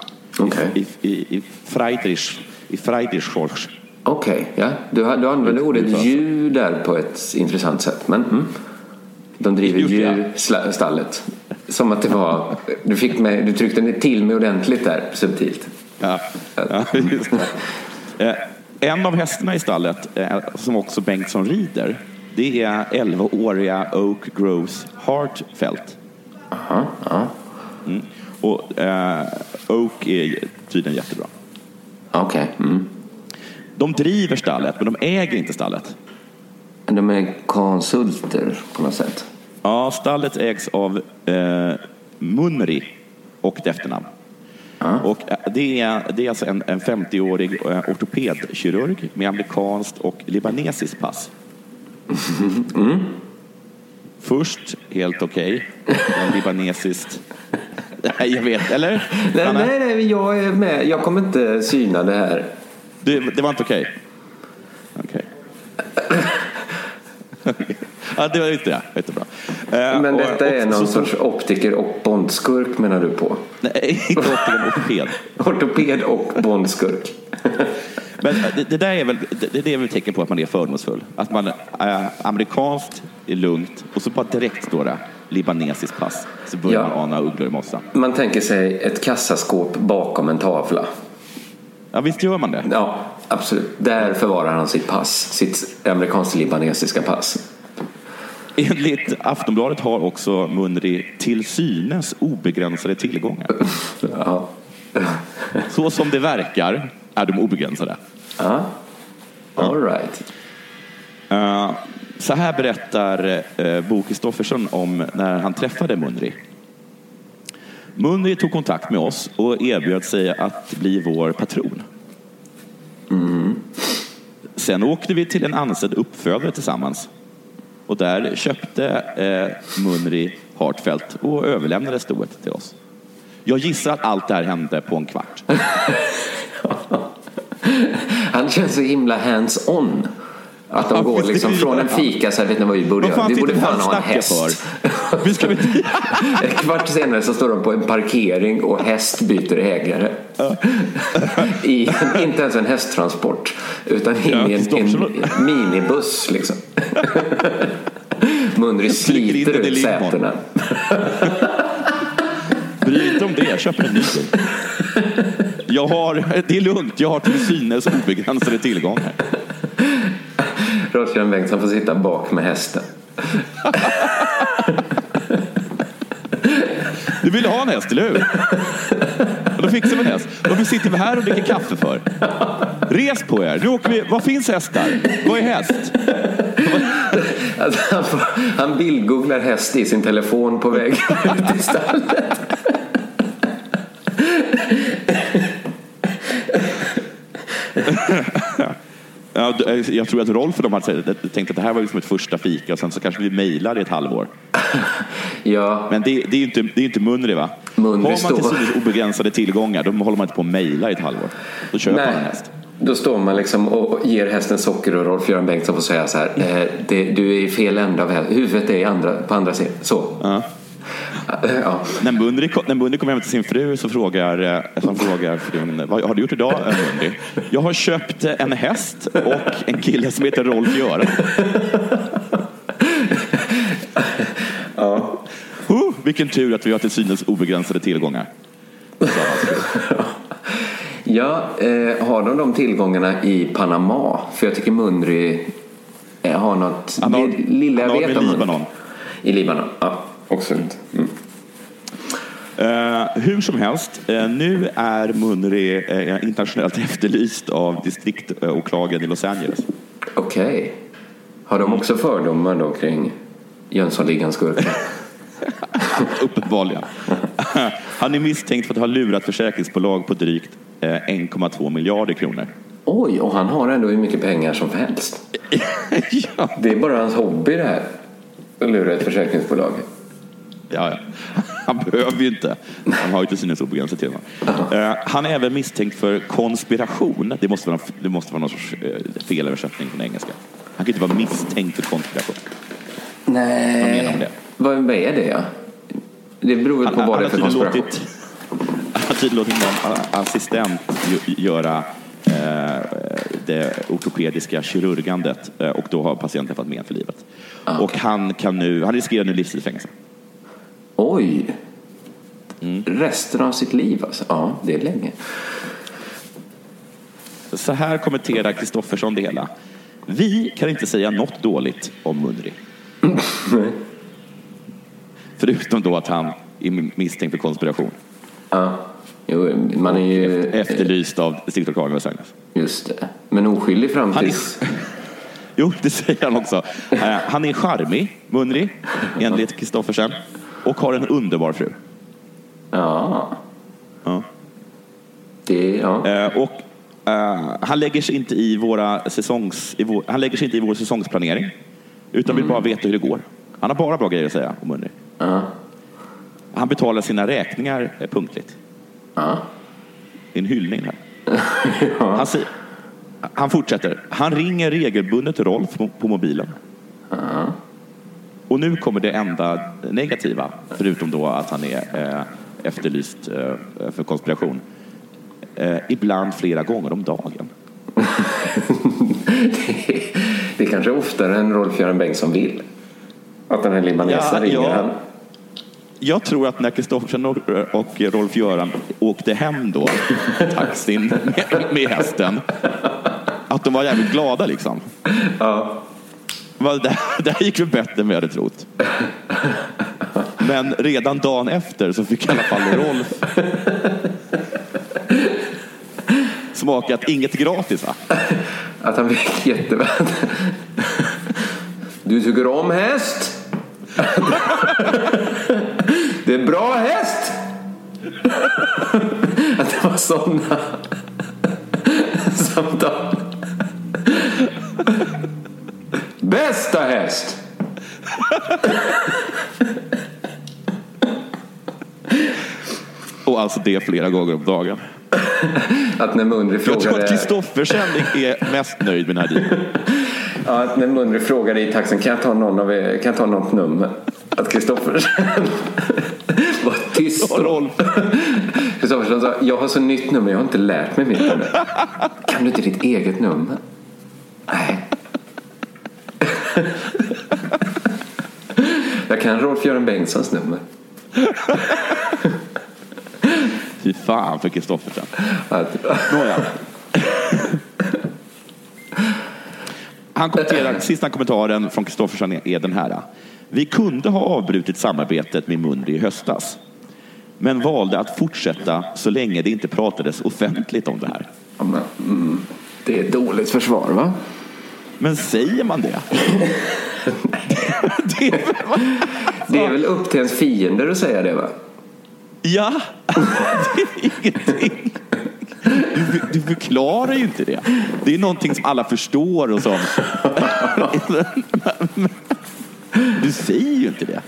I, i, i Friedrich, i Friedrichsfors. Okej, ja. Du, du använder ordet ljud där på ett intressant sätt. Men, mm. De driver Just det. djurstallet. Som att det var... Du, fick mig, du tryckte till mig ordentligt där, subtilt. Ja, ja just det. En av hästarna i stallet, eh, som också Bengtsson rider, det är 11-åriga Oak Groves Hartfelt. Aha, ja. Mm. Och eh, Oak är tydligen jättebra. Okej. Mm. De driver stallet, men de äger inte stallet. De är konsulter på något sätt. Ja, stallet ägs av eh, Munri och ett efternamn. Och eh, det är, det är alltså en, en 50-årig eh, ortopedkirurg med amerikanskt och libanesiskt pass. Först helt okej, men libanesiskt... Nej, jag vet, eller? Nej, Anna? nej, nej, jag är med. Jag kommer inte syna det här. Det, det var inte okej? Okej. ja, det var inte det. Jättebra. Eh, Men och- detta är någon så- sorts optiker och bondskurk menar du på? Nej, inte optiker, ortoped. Ortoped och bondskurk. Men det, det där är väl, det, det är väl ett tecken på att man är fördomsfull. Att man är amerikanskt är lugnt och så bara direkt står det libanesiskt pass. Så börjar Ja. man ana ugglor i mossan. Man tänker sig ett kassaskåp bakom en tavla. Ja, visst gör man det? Ja, absolut. Där förvarar han sitt pass. Sitt amerikansk-libanesiska pass. Enligt Aftonbladet har också Munri till synes obegränsade tillgångar. Ja. Så som det verkar är de obegränsade. Ja. All right. Eh, Så här berättar uh, Bo Kristoffersson om när han träffade Munri. Munri tog kontakt med oss och erbjöd sig att bli vår patron. Sen åkte vi till en ansedd uppfödare tillsammans. Och där köpte eh, Munri Hartfeldt och överlämnade stoet till oss. Jag gissar att allt det här hände på en kvart. Han känns så himla hands-on. Att de går liksom från en fika så här, vet ni vad vi borde göra? Vi borde fan ha en häst. Vi ska. En kvart senare så står de på en parkering och häst byter ägare. I, inte ens en hästtransport, utan in i en, en minibuss liksom. In sliter ut sätena. Bry dig inte om det, jag köper en ny bil. Jag har, det är lugnt, jag har till synes obegränsade tillgångar. Rolf-Göran Bengtsson får sitta bak med hästen. Du vill ha en häst, eller hur? Och då fixar vi en häst. Varför sitter vi här och dricker kaffe för? Res på er, nu åker vi. Var finns hästar? Vad är häst? Alltså, han, får, han bildgooglar häst i sin telefon på väg ut i stallet. Ja, eh, jag tror att Rolf och de hade tänkt att det här var liksom ett första fika och sen så kanske vi mejlar i ett halvår. Ja, Men det, det är ju inte, det är inte Munri va? Munri Har man till synes obegränsade tillgångar då håller man inte på att mejla i ett halvår. Då köper man en häst. Då står man liksom och ger hästen socker och Rolf-Göran Bengtsson får säga så här. Eh, det, du är i fel ände av hästen. Huvudet är andra, på andra sidan. Så. Ja. Ja. När Munri, kom- när Munri kommer hem till sin fru så frågar, eh, så frågar frun, vad har du gjort idag eh, Munri? Jag har köpt eh, en häst och en kille som heter Rolf Göran. Ja. Oh, vilken tur att vi har till synes obegränsade tillgångar. Ja, eh, har de de tillgångarna i Panama? För jag tycker Mundry eh, har något... Han har- lilla han har Mundry. Libanon. I Libanon, ja. Också. Mm. Eh, hur som helst, eh, nu är Munri eh, internationellt efterlyst av distriktåklagaren i Los Angeles. Okej. Har de också fördomar då kring Jönssonligans skurkar? Uppenbarligen. Han är misstänkt för att ha lurat försäkringsbolag på drygt eh, 1,2 miljarder kronor. Oj, och han har ändå hur mycket pengar som helst. ja. Det är bara hans hobby det här. Att lura ett försäkringsbolag. Ja, ja. Han behöver ju inte. Han har ju till synes obegränsat till uh, Han är även misstänkt för konspiration. Det måste vara, det måste vara någon sorts uh, felöversättning från engelska. Han kan inte vara misstänkt för konspiration. Vad menar Nej. han med det? Vad, vad är det? Ja? Det beror väl på vad han, det är för konspiration. låtit, han har tydligen låtit någon assistent göra eh, det ortopediska kirurgandet eh, och då har patienten fått men för livet. Och han, kan nu, han riskerar nu livstids Oj! Resten av sitt liv alltså? Ja, det är länge. Så här kommenterar Kristoffersson det hela. Vi kan inte säga något dåligt om Munri. Förutom då att han är misstänkt för konspiration. Ja, jo, man är ju... Efterlyst av distriktåklagaren i Strängnäs. Just det. Men oskyldig fram Han är-. Jo, det säger han också. Eh, Han är charmig, Munri, enligt Kristoffersen. Och har en underbar fru. Ja. Ja. Det, ja. Eh, Och eh, han lägger sig inte i våra säsongs... I vår, han lägger sig inte i vår säsongsplanering. Utan vill bara veta hur det går. Han har bara bra grejer att säga om Munri. Ja. Han betalar sina räkningar eh, punktligt. Ja. Det är en hyllning här. Han, säger, han fortsätter. Han ringer regelbundet Rolf på, på mobilen. Och nu kommer det enda negativa, förutom då att han är eh, efterlyst eh, för konspiration. Eh, ibland flera gånger om dagen. Det är kanske oftare än Rolf-Göran Bengtsson vill. Att den här libanesen Ja, ringer ja. han. Jag tror att när Kristoffersen och, och Rolf-Göran åkte hem då, taxin med, med hästen, att de var jävligt glada liksom. Ja. Det, här- det här gick väl bättre än jag hade trott. Men redan dagen efter så fick i alla fall Rolf smaka att inget gratis va? Att han fick jättebra. Du tycker om häst? Det är bra häst! Att det var sådana samtal. Bästa häst! Och alltså det flera gånger om dagen. Att när Mundry Jag tror att frågade, Kristoffersen är mest nöjd med den här dealen. ja, att när Mundry frågade i taxen kan jag ta, någon av er, kan jag ta något nummer? Att Kristoffersen var tyst. Rolf. Kristoffersson sa, jag har så nytt nummer, jag har inte lärt mig mitt nummer. Kan du inte ditt eget nummer? Nej. Jag kan Rolf-Göran Bengtssons nummer. Fy fan för Kristoffersen. Nåja. Han kommenterar, sista kommentaren från Kristoffersen är- den här. Vi kunde ha avbrutit samarbetet med Mundry i höstas. Men valde att fortsätta så länge det inte pratades offentligt om det här. Mm, det är ett dåligt försvar va? Men säger man det? det är väl, Det är väl upp till ens fiender att säga det va? ja, det är ingenting. Du, du förklarar ju inte det. Det är någonting som alla förstår och som... Du säger ju inte det.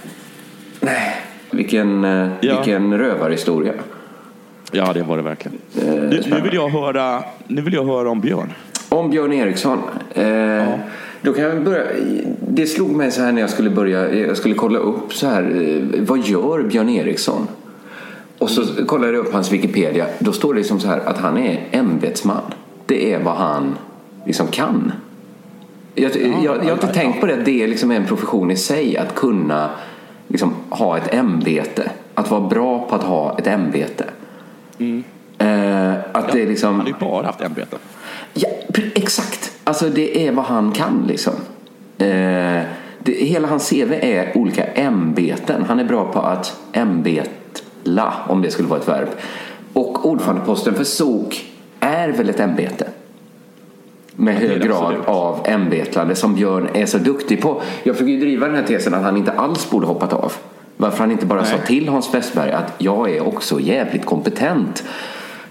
Vilken, eh, Ja. vilken rövarhistoria. Ja, det var det verkligen. Nu, nu, vill jag höra, nu vill jag höra om Björn. Om Björn Eriksson. Eh, Då kan jag börja. Det slog mig så här när jag skulle börja. Jag skulle kolla upp så här. eh, Vad gör Björn Eriksson? Och så kollade jag upp hans Wikipedia. Då står det liksom så här att han är ämbetsman. Det är vad han liksom kan. Jag, jag, jag har inte tänkt på det. att Det är liksom en profession i sig. Att kunna liksom, ha ett ämbete. Att vara bra på att ha ett ämbete. Eh, att det är liksom... Han har ju bara haft ämbeten. Ja, exakt. Alltså det är vad han kan liksom. Eh, det, hela hans CV är olika ämbeten. Han är bra på att ämbetla, om det skulle vara ett verb. Och ordförandeposten för SOK är väl ett ämbete. Med Ja, hög grad absolut. av ämbetlande som Björn är så duktig på. Jag försöker ju driva den här tesen att han inte alls borde hoppat av. Varför han inte bara sa till Hans Westberg att jag är också jävligt kompetent.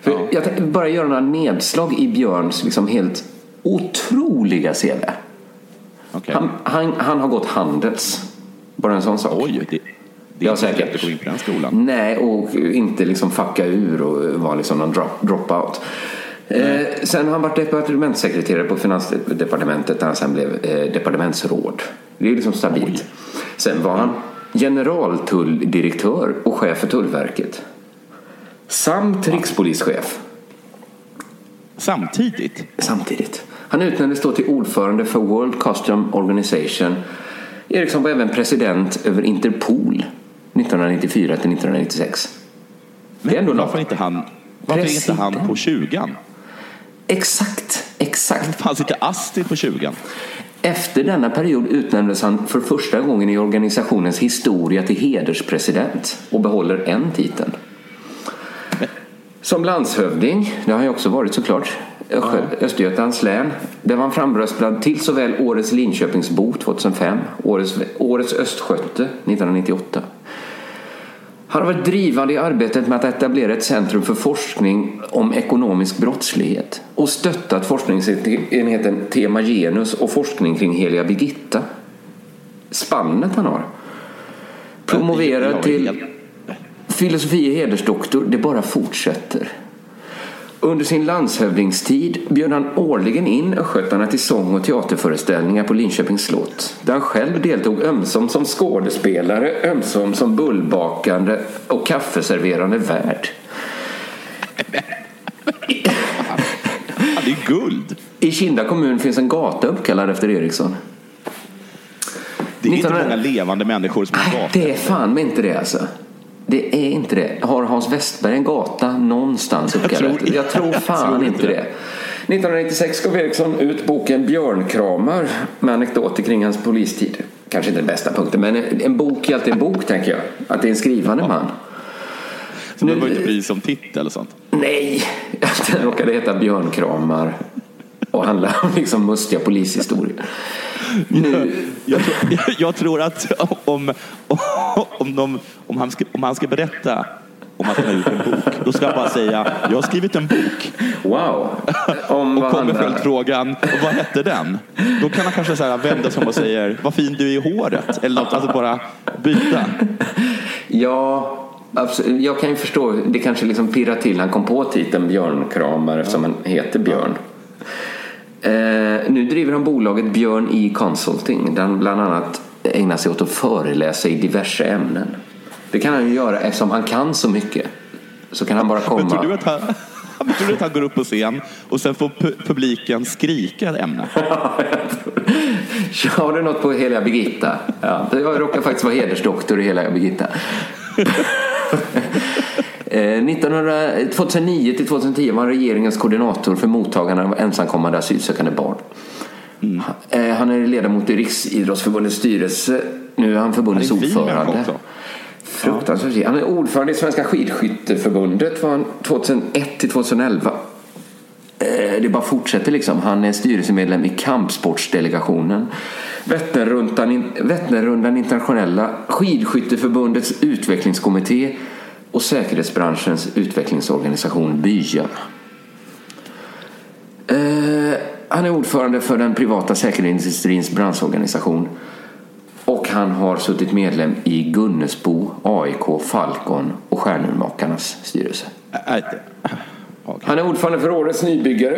För Jag tänkte bara göra några nedslag i Björns liksom helt otroliga CV. Okej. Han, han, han har gått Handels. Bara en sån sak. Oj, det, det är Ja, inte säkert. lätt att gå in på den skolan. Nej, och inte liksom fucka ur och vara liksom någon drop, dropout. Eh, sen har han varit departementssekreterare på Finansdepartementet där han sen blev eh, departementsråd. Det är liksom stabilt. Sen var han generaltulldirektör och chef för Tullverket. Samt rikspolischef. Samtidigt? Samtidigt. Han utnämndes då till ordförande för World Custom Organization. Eriksson var även president över Interpol 1994 till 1996. Men Det är ändå varför något. inte han, varför är inte han på 20 Exakt, exakt. Fanns inte Astrid på 20 Efter denna period utnämndes han för första gången i organisationens historia till hederspresident och behåller en titel. Som landshövding, det har ju också varit såklart, Östergötlands län. Där var han framröstad till såväl årets Linköpingsbo 2005, årets, årets Östgöte 1998. Han har varit drivande i arbetet med att etablera ett centrum för forskning om ekonomisk brottslighet och stöttat forskningsenheten Tema Genus och forskning kring heliga Birgitta. Spannet han har. Jag Promoverad till filosofie hedersdoktor, det bara fortsätter. Under sin landshövdingstid bjöd han årligen in östgötarna till sång och teaterföreställningar på Linköpings slott. Där han själv deltog ömsom som skådespelare, ömsom som bullbakande och kaffeserverande värd. Det är guld. I Kinda kommun finns en gata uppkallad efter Eriksson. Det är inte 1900 många levande människor som har gator. Det är fan med inte det alltså. Det är inte det. Har Hans Westberg en gata någonstans uppkallad? tror- Jag tror fan tror inte det. det. 1996 gav Eriksson ut boken Björnkramar med anekdoter kring hans polistid. Kanske inte den bästa punkten, men en bok är alltid en bok tänker jag. Att det är en skrivande man. Så det behöver inte bry sig om titel och sånt. Nej, den råkade heta Björnkramar och handla om liksom mustiga polishistorier. Nu, Jag tror, jag tror att om, om, de, om, han ska, om han ska berätta om att han har gjort en bok, då ska han bara säga jag har skrivit en bok. wow. Om Och kommer handlar- följdfrågan, vad hette den? Då kan han kanske så här vända sig om och säger vad fin du är i håret. Eller något, alltså bara byta. Ja, absolut. jag kan ju förstå. Det kanske liksom pirrar till. Han kom på titeln Björnkramare eftersom han heter Björn. Eh, nu driver han bolaget Björn E Consulting där han bland annat ägnar sig åt att föreläsa i diverse ämnen. Det kan han ju göra eftersom han kan så mycket. Så kan han bara Men tror du komma. att han, men tror du att han går upp på scen och sen får pu- publiken skrika ett ämne? Har du något på Heliga Birgitta? Ja, jag råkar faktiskt vara hedersdoktor i Heliga Birgitta. Eh, 1900 2009 till 2010 var han regeringens koordinator för mottagande av ensamkommande asylsökande barn. Eh, Han är ledamot i Riksidrottsförbundets styrelse. Nu är han förbundets Han är ordförande. Fruktansvärt. Han är ordförande i Svenska skidskytteförbundet var han 2001 till 2011. Eh, Det bara fortsätter liksom. Han är styrelsemedlem i kampsportsdelegationen. Vätternrundan, Vätternrundan internationella skidskytteförbundets utvecklingskommitté och säkerhetsbranschens utvecklingsorganisation BYA. Eh, Han är ordförande för den privata säkerhetsindustrins branschorganisation. Och han har suttit medlem i Gunnesbo, AIK, Falcon och Stjärnurmakarnas styrelse. Äh, äh, Han är ordförande för Årets nybyggare.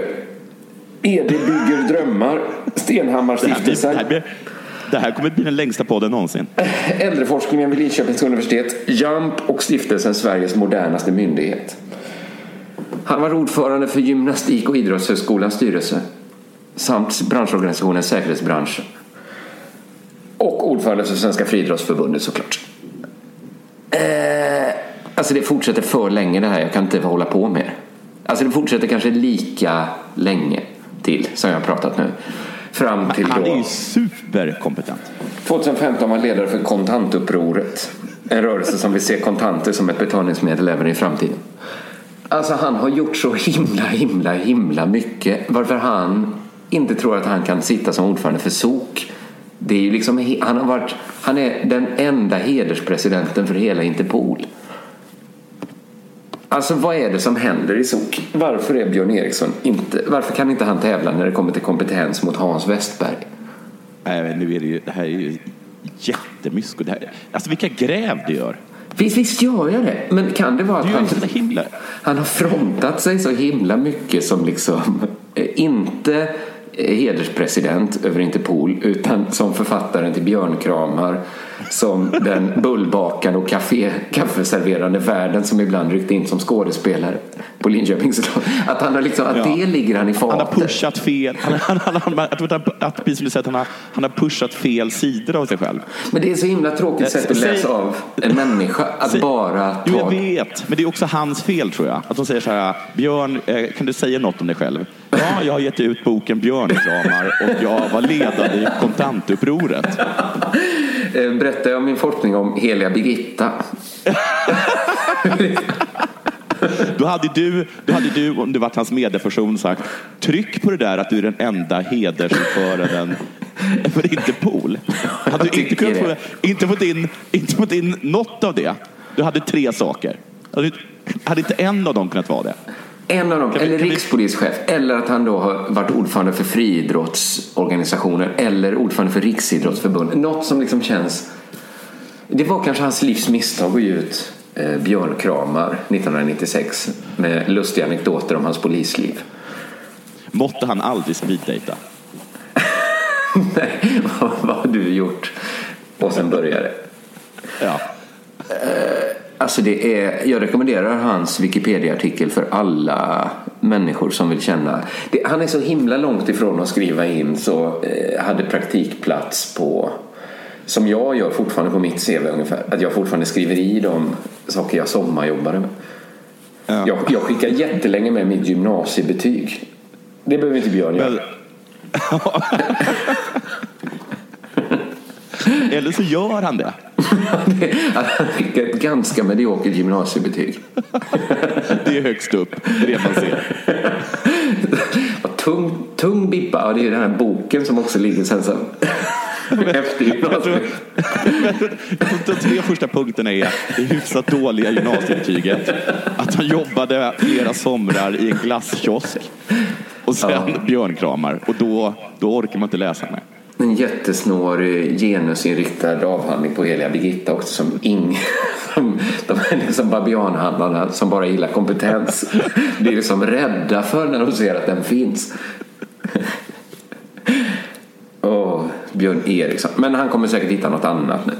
ED bygger drömmar. Stenhammar det här, kommer att bli den längsta podden någonsin. Äldreforskningen vid Linköpings universitet. JAMP och stiftelsen Sveriges modernaste myndighet. Han var ordförande för Gymnastik och idrottshögskolans styrelse. Samt branschorganisationen Säkerhetsbranschen. Och ordförande för Svenska friidrottsförbundet såklart. Eh, alltså det fortsätter för länge det här. Jag kan inte hålla på mer. Alltså det fortsätter kanske lika länge till som jag har pratat nu. Fram till Han är ju superkompetent. 2015 var ledare för kontantupproret. En rörelse som vill se kontanter som ett betalningsmedel även i framtiden. Alltså han har gjort så himla, himla, himla mycket. Varför han inte tror att han kan sitta som ordförande för SOK. Det är ju liksom, han, har varit, han är den enda hederspresidenten för hela Interpol. Alltså vad är det som händer i SOK? Varför är Björn Eriksson inte, varför kan inte han tävla när det kommer till kompetens mot Hans Westberg? Nej, nu är det, ju, det här är ju jättemysko. Det här, alltså vilka gräv det gör. Visst, visst gör jag det. Men kan det vara att han, han har frontat sig så himla mycket som liksom eh, inte hederspresident över Interpol utan som författaren till Björnkramar som den bullbakande och kaffe, kaffeserverande värden som ibland ryckte in som skådespelare på Linköpings. Att, han har liksom, att Ja. det ligger han i fatet. Han har pushat fel. Han, han, han, han, att, att som du säger, att han har, han har pushat fel sidor av sig själv. Men det är så himla tråkigt sätt att Säg- läsa av en människa. Att Säg- bara Jo, jag ta... vet. Men det är också hans fel tror jag. Att de säger så här, Björn, eh, kan du säga något om dig själv? Ja, jag har gett ut boken Björnkramar och jag var ledande i kontantupproret. Eh, Berättar jag min forskning om heliga Birgitta? Då hade du, då hade du om du varit hans medieperson, sagt tryck på det där att du är den enda hedersordföranden för Interpol. Hade du inte, kunnat få, inte, fått in, inte fått in något av det, du hade tre saker. Hade, hade inte en av dem kunnat vara det? En av dem, Kan eller kan vi- rikspolischef, eller att han då har varit ordförande för friidrottsorganisationer eller ordförande för Riksidrottsförbundet. Något som liksom känns... Det var kanske hans livs misstag att ge ut eh, Björnkramar 1996 med lustiga anekdoter om hans polisliv. Måtte han aldrig speeddejta. Nej, vad, vad har du gjort? Och sen börjar det. Ja. Alltså det är, jag rekommenderar hans Wikipedia-artikel för alla människor som vill känna. Det, han är så himla långt ifrån att skriva in så eh, hade praktikplats på som jag gör fortfarande på mitt CV ungefär. Att jag fortfarande skriver i de saker jag sommarjobbade med. Jag, jag skickar jättelänge med mitt gymnasiebetyg. Det behöver inte Björn göra. Eller så gör han det. Han skickar ett ganska mediokert gymnasiebetyg. Det är högst upp, det är det man ser. Tung, tung bippa, ja, det är den här boken som också ligger sen som efter gymnasiet. De tre första punkterna är det hyfsat dåliga gymnasiebetyget, att han jobbade flera somrar i en glasskiosk och sen björnkramar. Och då, då orkar man inte läsa med. En jättesnårig genusinriktad avhandling på heliga Birgitta också som ing som, de är liksom babianhandlarna som bara gillar kompetens. Blir liksom rädda för när de ser att den finns. Åh, Björn Eriksson. Men han kommer säkert hitta något annat nu.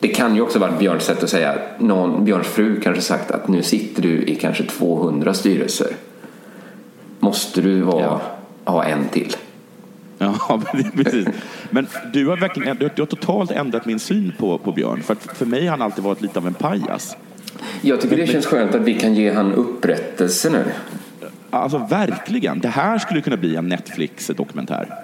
Det kan ju också vara Björns sätt att säga någon, Björns fru kanske sagt att nu sitter du i kanske 200 styrelser. Måste du vara, ha en till? Ja, precis. Men du har verkligen du har, du har totalt ändrat min syn på, på Björn. För, för mig har han alltid varit lite av en pajas. Jag tycker det känns skönt att vi kan ge han upprättelse nu. Alltså verkligen. Det här skulle kunna bli en Netflix-dokumentär.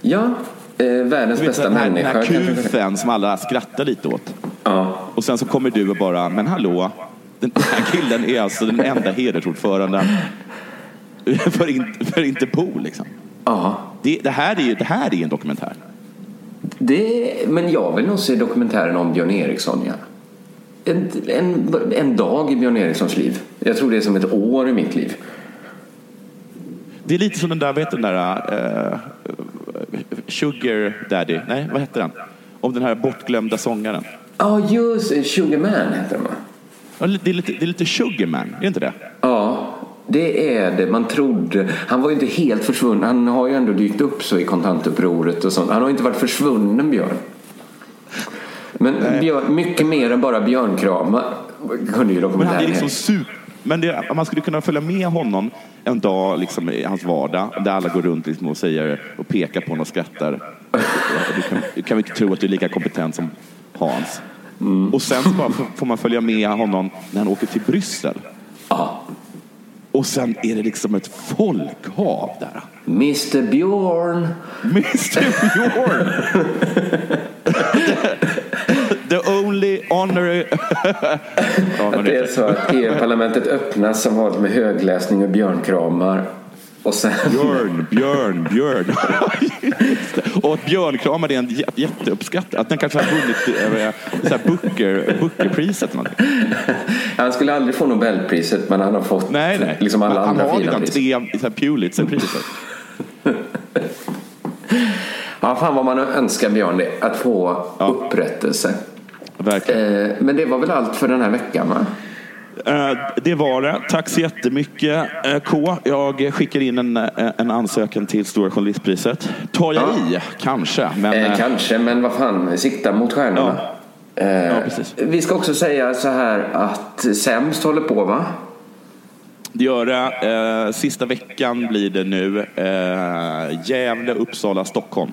Ja, eh, världens vet, bästa den här, människa. Den här kufen som alla skrattar lite åt. Ja. Och sen så kommer du och bara, men hallå, den här killen är alltså den enda hedersordföranden för, in, för Interpol. Liksom. Ja. Det, det, här är, det här är en dokumentär. Det, men jag vill nog se dokumentären om Björn Eriksson. Ja. En, en, en dag i Björn Erikssons liv. Jag tror det är som ett år i mitt liv. Det är lite som den där, heter den där, eh, Sugar Daddy, nej vad heter den? Om den här bortglömda sångaren. Ja, just det. Sugarman heter den va? Ja, Det är lite, det är lite Sugarman, är det inte det? Ja, det är det. Man trodde... Han var ju inte helt försvunnen. Han har ju ändå dykt upp så i kontantupproret och sånt. Han har inte varit försvunnen, Björn. Men Björn, mycket mer än bara björnkramar kunde ju Men han är dokumentären liksom super... Men det, man skulle kunna följa med honom en dag liksom, i hans vardag där alla går runt liksom, och säger och pekar på honom och skrattar. Du kan, du kan inte tro att du är lika kompetent som Hans. Och sen så bara får man följa med honom när han åker till Bryssel. Ja. Och sen är det liksom ett folkhav där. Mr Björn. Mr Björn! The only honorary... Det är så att EU-parlamentet öppnas som vanligt med högläsning och björnkramar. Och sen... Björn, Björn, Björn. Och att björnkramar är en jä- jätteuppskattad. Att den kanske har vunnit eh, så här Booker, Bookerpriset. eller någonting. Han skulle aldrig få Nobelpriset men han har fått Nej, nej. liksom alla Men han andra har fina redan pris. tre så här Pulitzerpriset. Ja, fan vad man önskar Björn det. Att få upprättelse. Verkligen. Eh, men det var väl allt för den här veckan va? Eh, Det var det. Tack så jättemycket eh, K. Jag skickar in en, eh, en ansökan till Stora Journalistpriset. Tar jag i? Kanske. Men, Eh, kanske, men vad fan, sikta mot stjärnorna. Eh, precis. vi ska också säga så här att Sämst håller på va? Det gör det. Eh, sista veckan blir det nu. Eh, Gävle, Uppsala, Stockholm.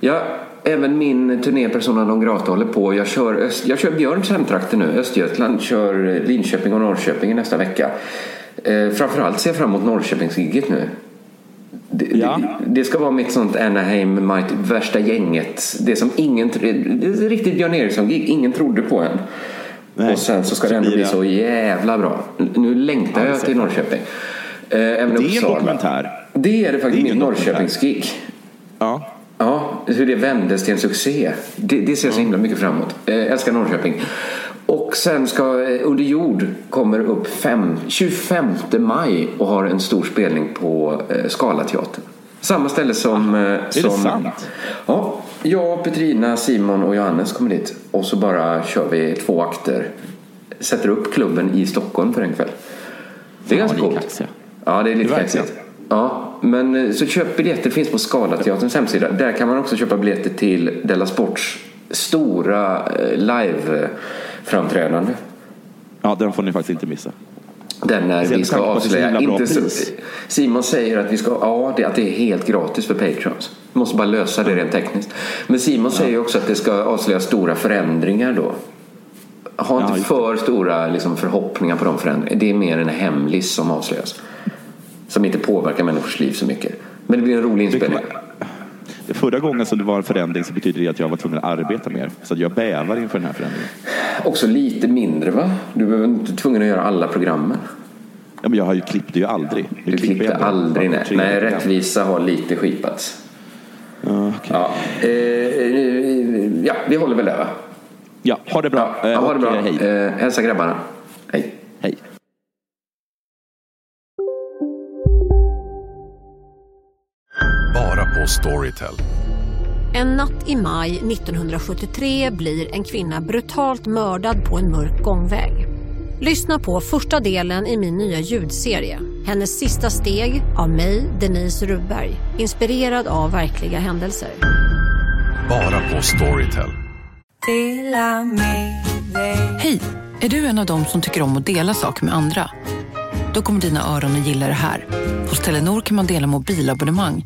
Ja, även min turné Persona non grata håller på. Jag kör, öst, jag kör Björns hemtrakter nu. Östergötland kör Linköping och Norrköping nästa vecka. Eh, framförallt ser jag fram emot Norrköpingsgigget nu. Det, det, det ska vara mitt sånt Anaheim, might, värsta gänget. Det som ingen, det är riktigt Björn Eriksson-gig. Ingen trodde på en. och sen så ska det ändå bli så jävla bra. Nu längtar Ja, jag till. Norrköping. Eh, även Det är en dokumentär. Det är det faktiskt. Det är Mitt. Norrköpingsgig. Ja. Ja, hur det vändes till en succé. Det, det ser jag så himla mycket fram emot. Eh, älskar Norrköping. Och sen ska eh, Under jord kommer upp fem, 25 maj och har en stor spelning på eh, Scalateatern. Samma ställe som... Eh, är det sant? Ja, jag, Petrina, Simon och Johannes kommer dit. Och så bara kör vi två akter. Sätter upp klubben i Stockholm för en kväll. Det är Fan, ganska är coolt. kaxiga. Ja, det är lite Det kaxigt. Ja, men eh, så köp biljetter finns på Scalateaterns hemsida. Där kan man också köpa biljetter till Della Sports stora eh, live-framträdande. ja, den får ni faktiskt inte missa. Den när vi ska avslöja. Inte så. Simon säger att vi ska, ja, det, att det är helt gratis för Patrons. Vi måste bara lösa det rent tekniskt. Men Simon säger också att det ska avslöja stora förändringar då. Ha inte för stora liksom, förhoppningar på de förändringarna. Det är mer en hemlis som avslöjas. Som inte påverkar människors liv så mycket. Men det blir en rolig inspelning. Förra gången som det var en förändring så betyder det att jag var tvungen att arbeta mer. Så jag bävar inför den här förändringen. Också lite mindre va? Du behöver inte tvungen att göra alla programmen. Ja, men jag har ju klippt det ju aldrig. Nu Du klippte jag aldrig nej. Nej, rättvisa har lite skipats. Ja, Ja, eh, eh, ja, vi håller väl där va? Ja, ha det bra. Ja, ha det bra. eh, hej. Eh, hälsa grabbarna. Hej. På Storytel. En natt i maj 1973 blir en kvinna brutalt mördad på en mörk gångväg. Lyssna på första delen i min nya ljudserie. Hennes sista steg av mig, Denise Rubberg. Inspirerad av verkliga händelser. Bara på Storytel. Hej! Är du en av dem som tycker om att dela saker med andra? Då kommer dina öron att gilla det här. Hos Telenor kan man dela mobilabonnemang.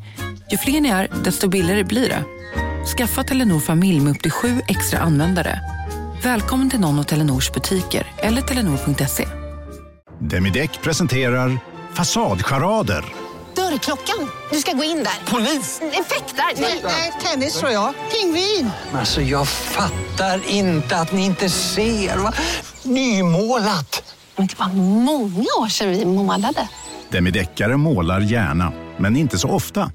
Ju fler ni är, desto billigare blir det. Skaffa Telenor familj med upp till sju extra användare. Välkommen till någon av Telenors butiker eller telenor.se. Demideck presenterar Fasadcharader. Dörrklockan. Du ska gå in där. Polis? Effektar? Nej, tennis tror jag. Pingvin. Alltså jag fattar inte att ni inte ser. Va? Nymålat! Men det var många år sedan vi målade. Demideckare målar gärna, men inte så ofta.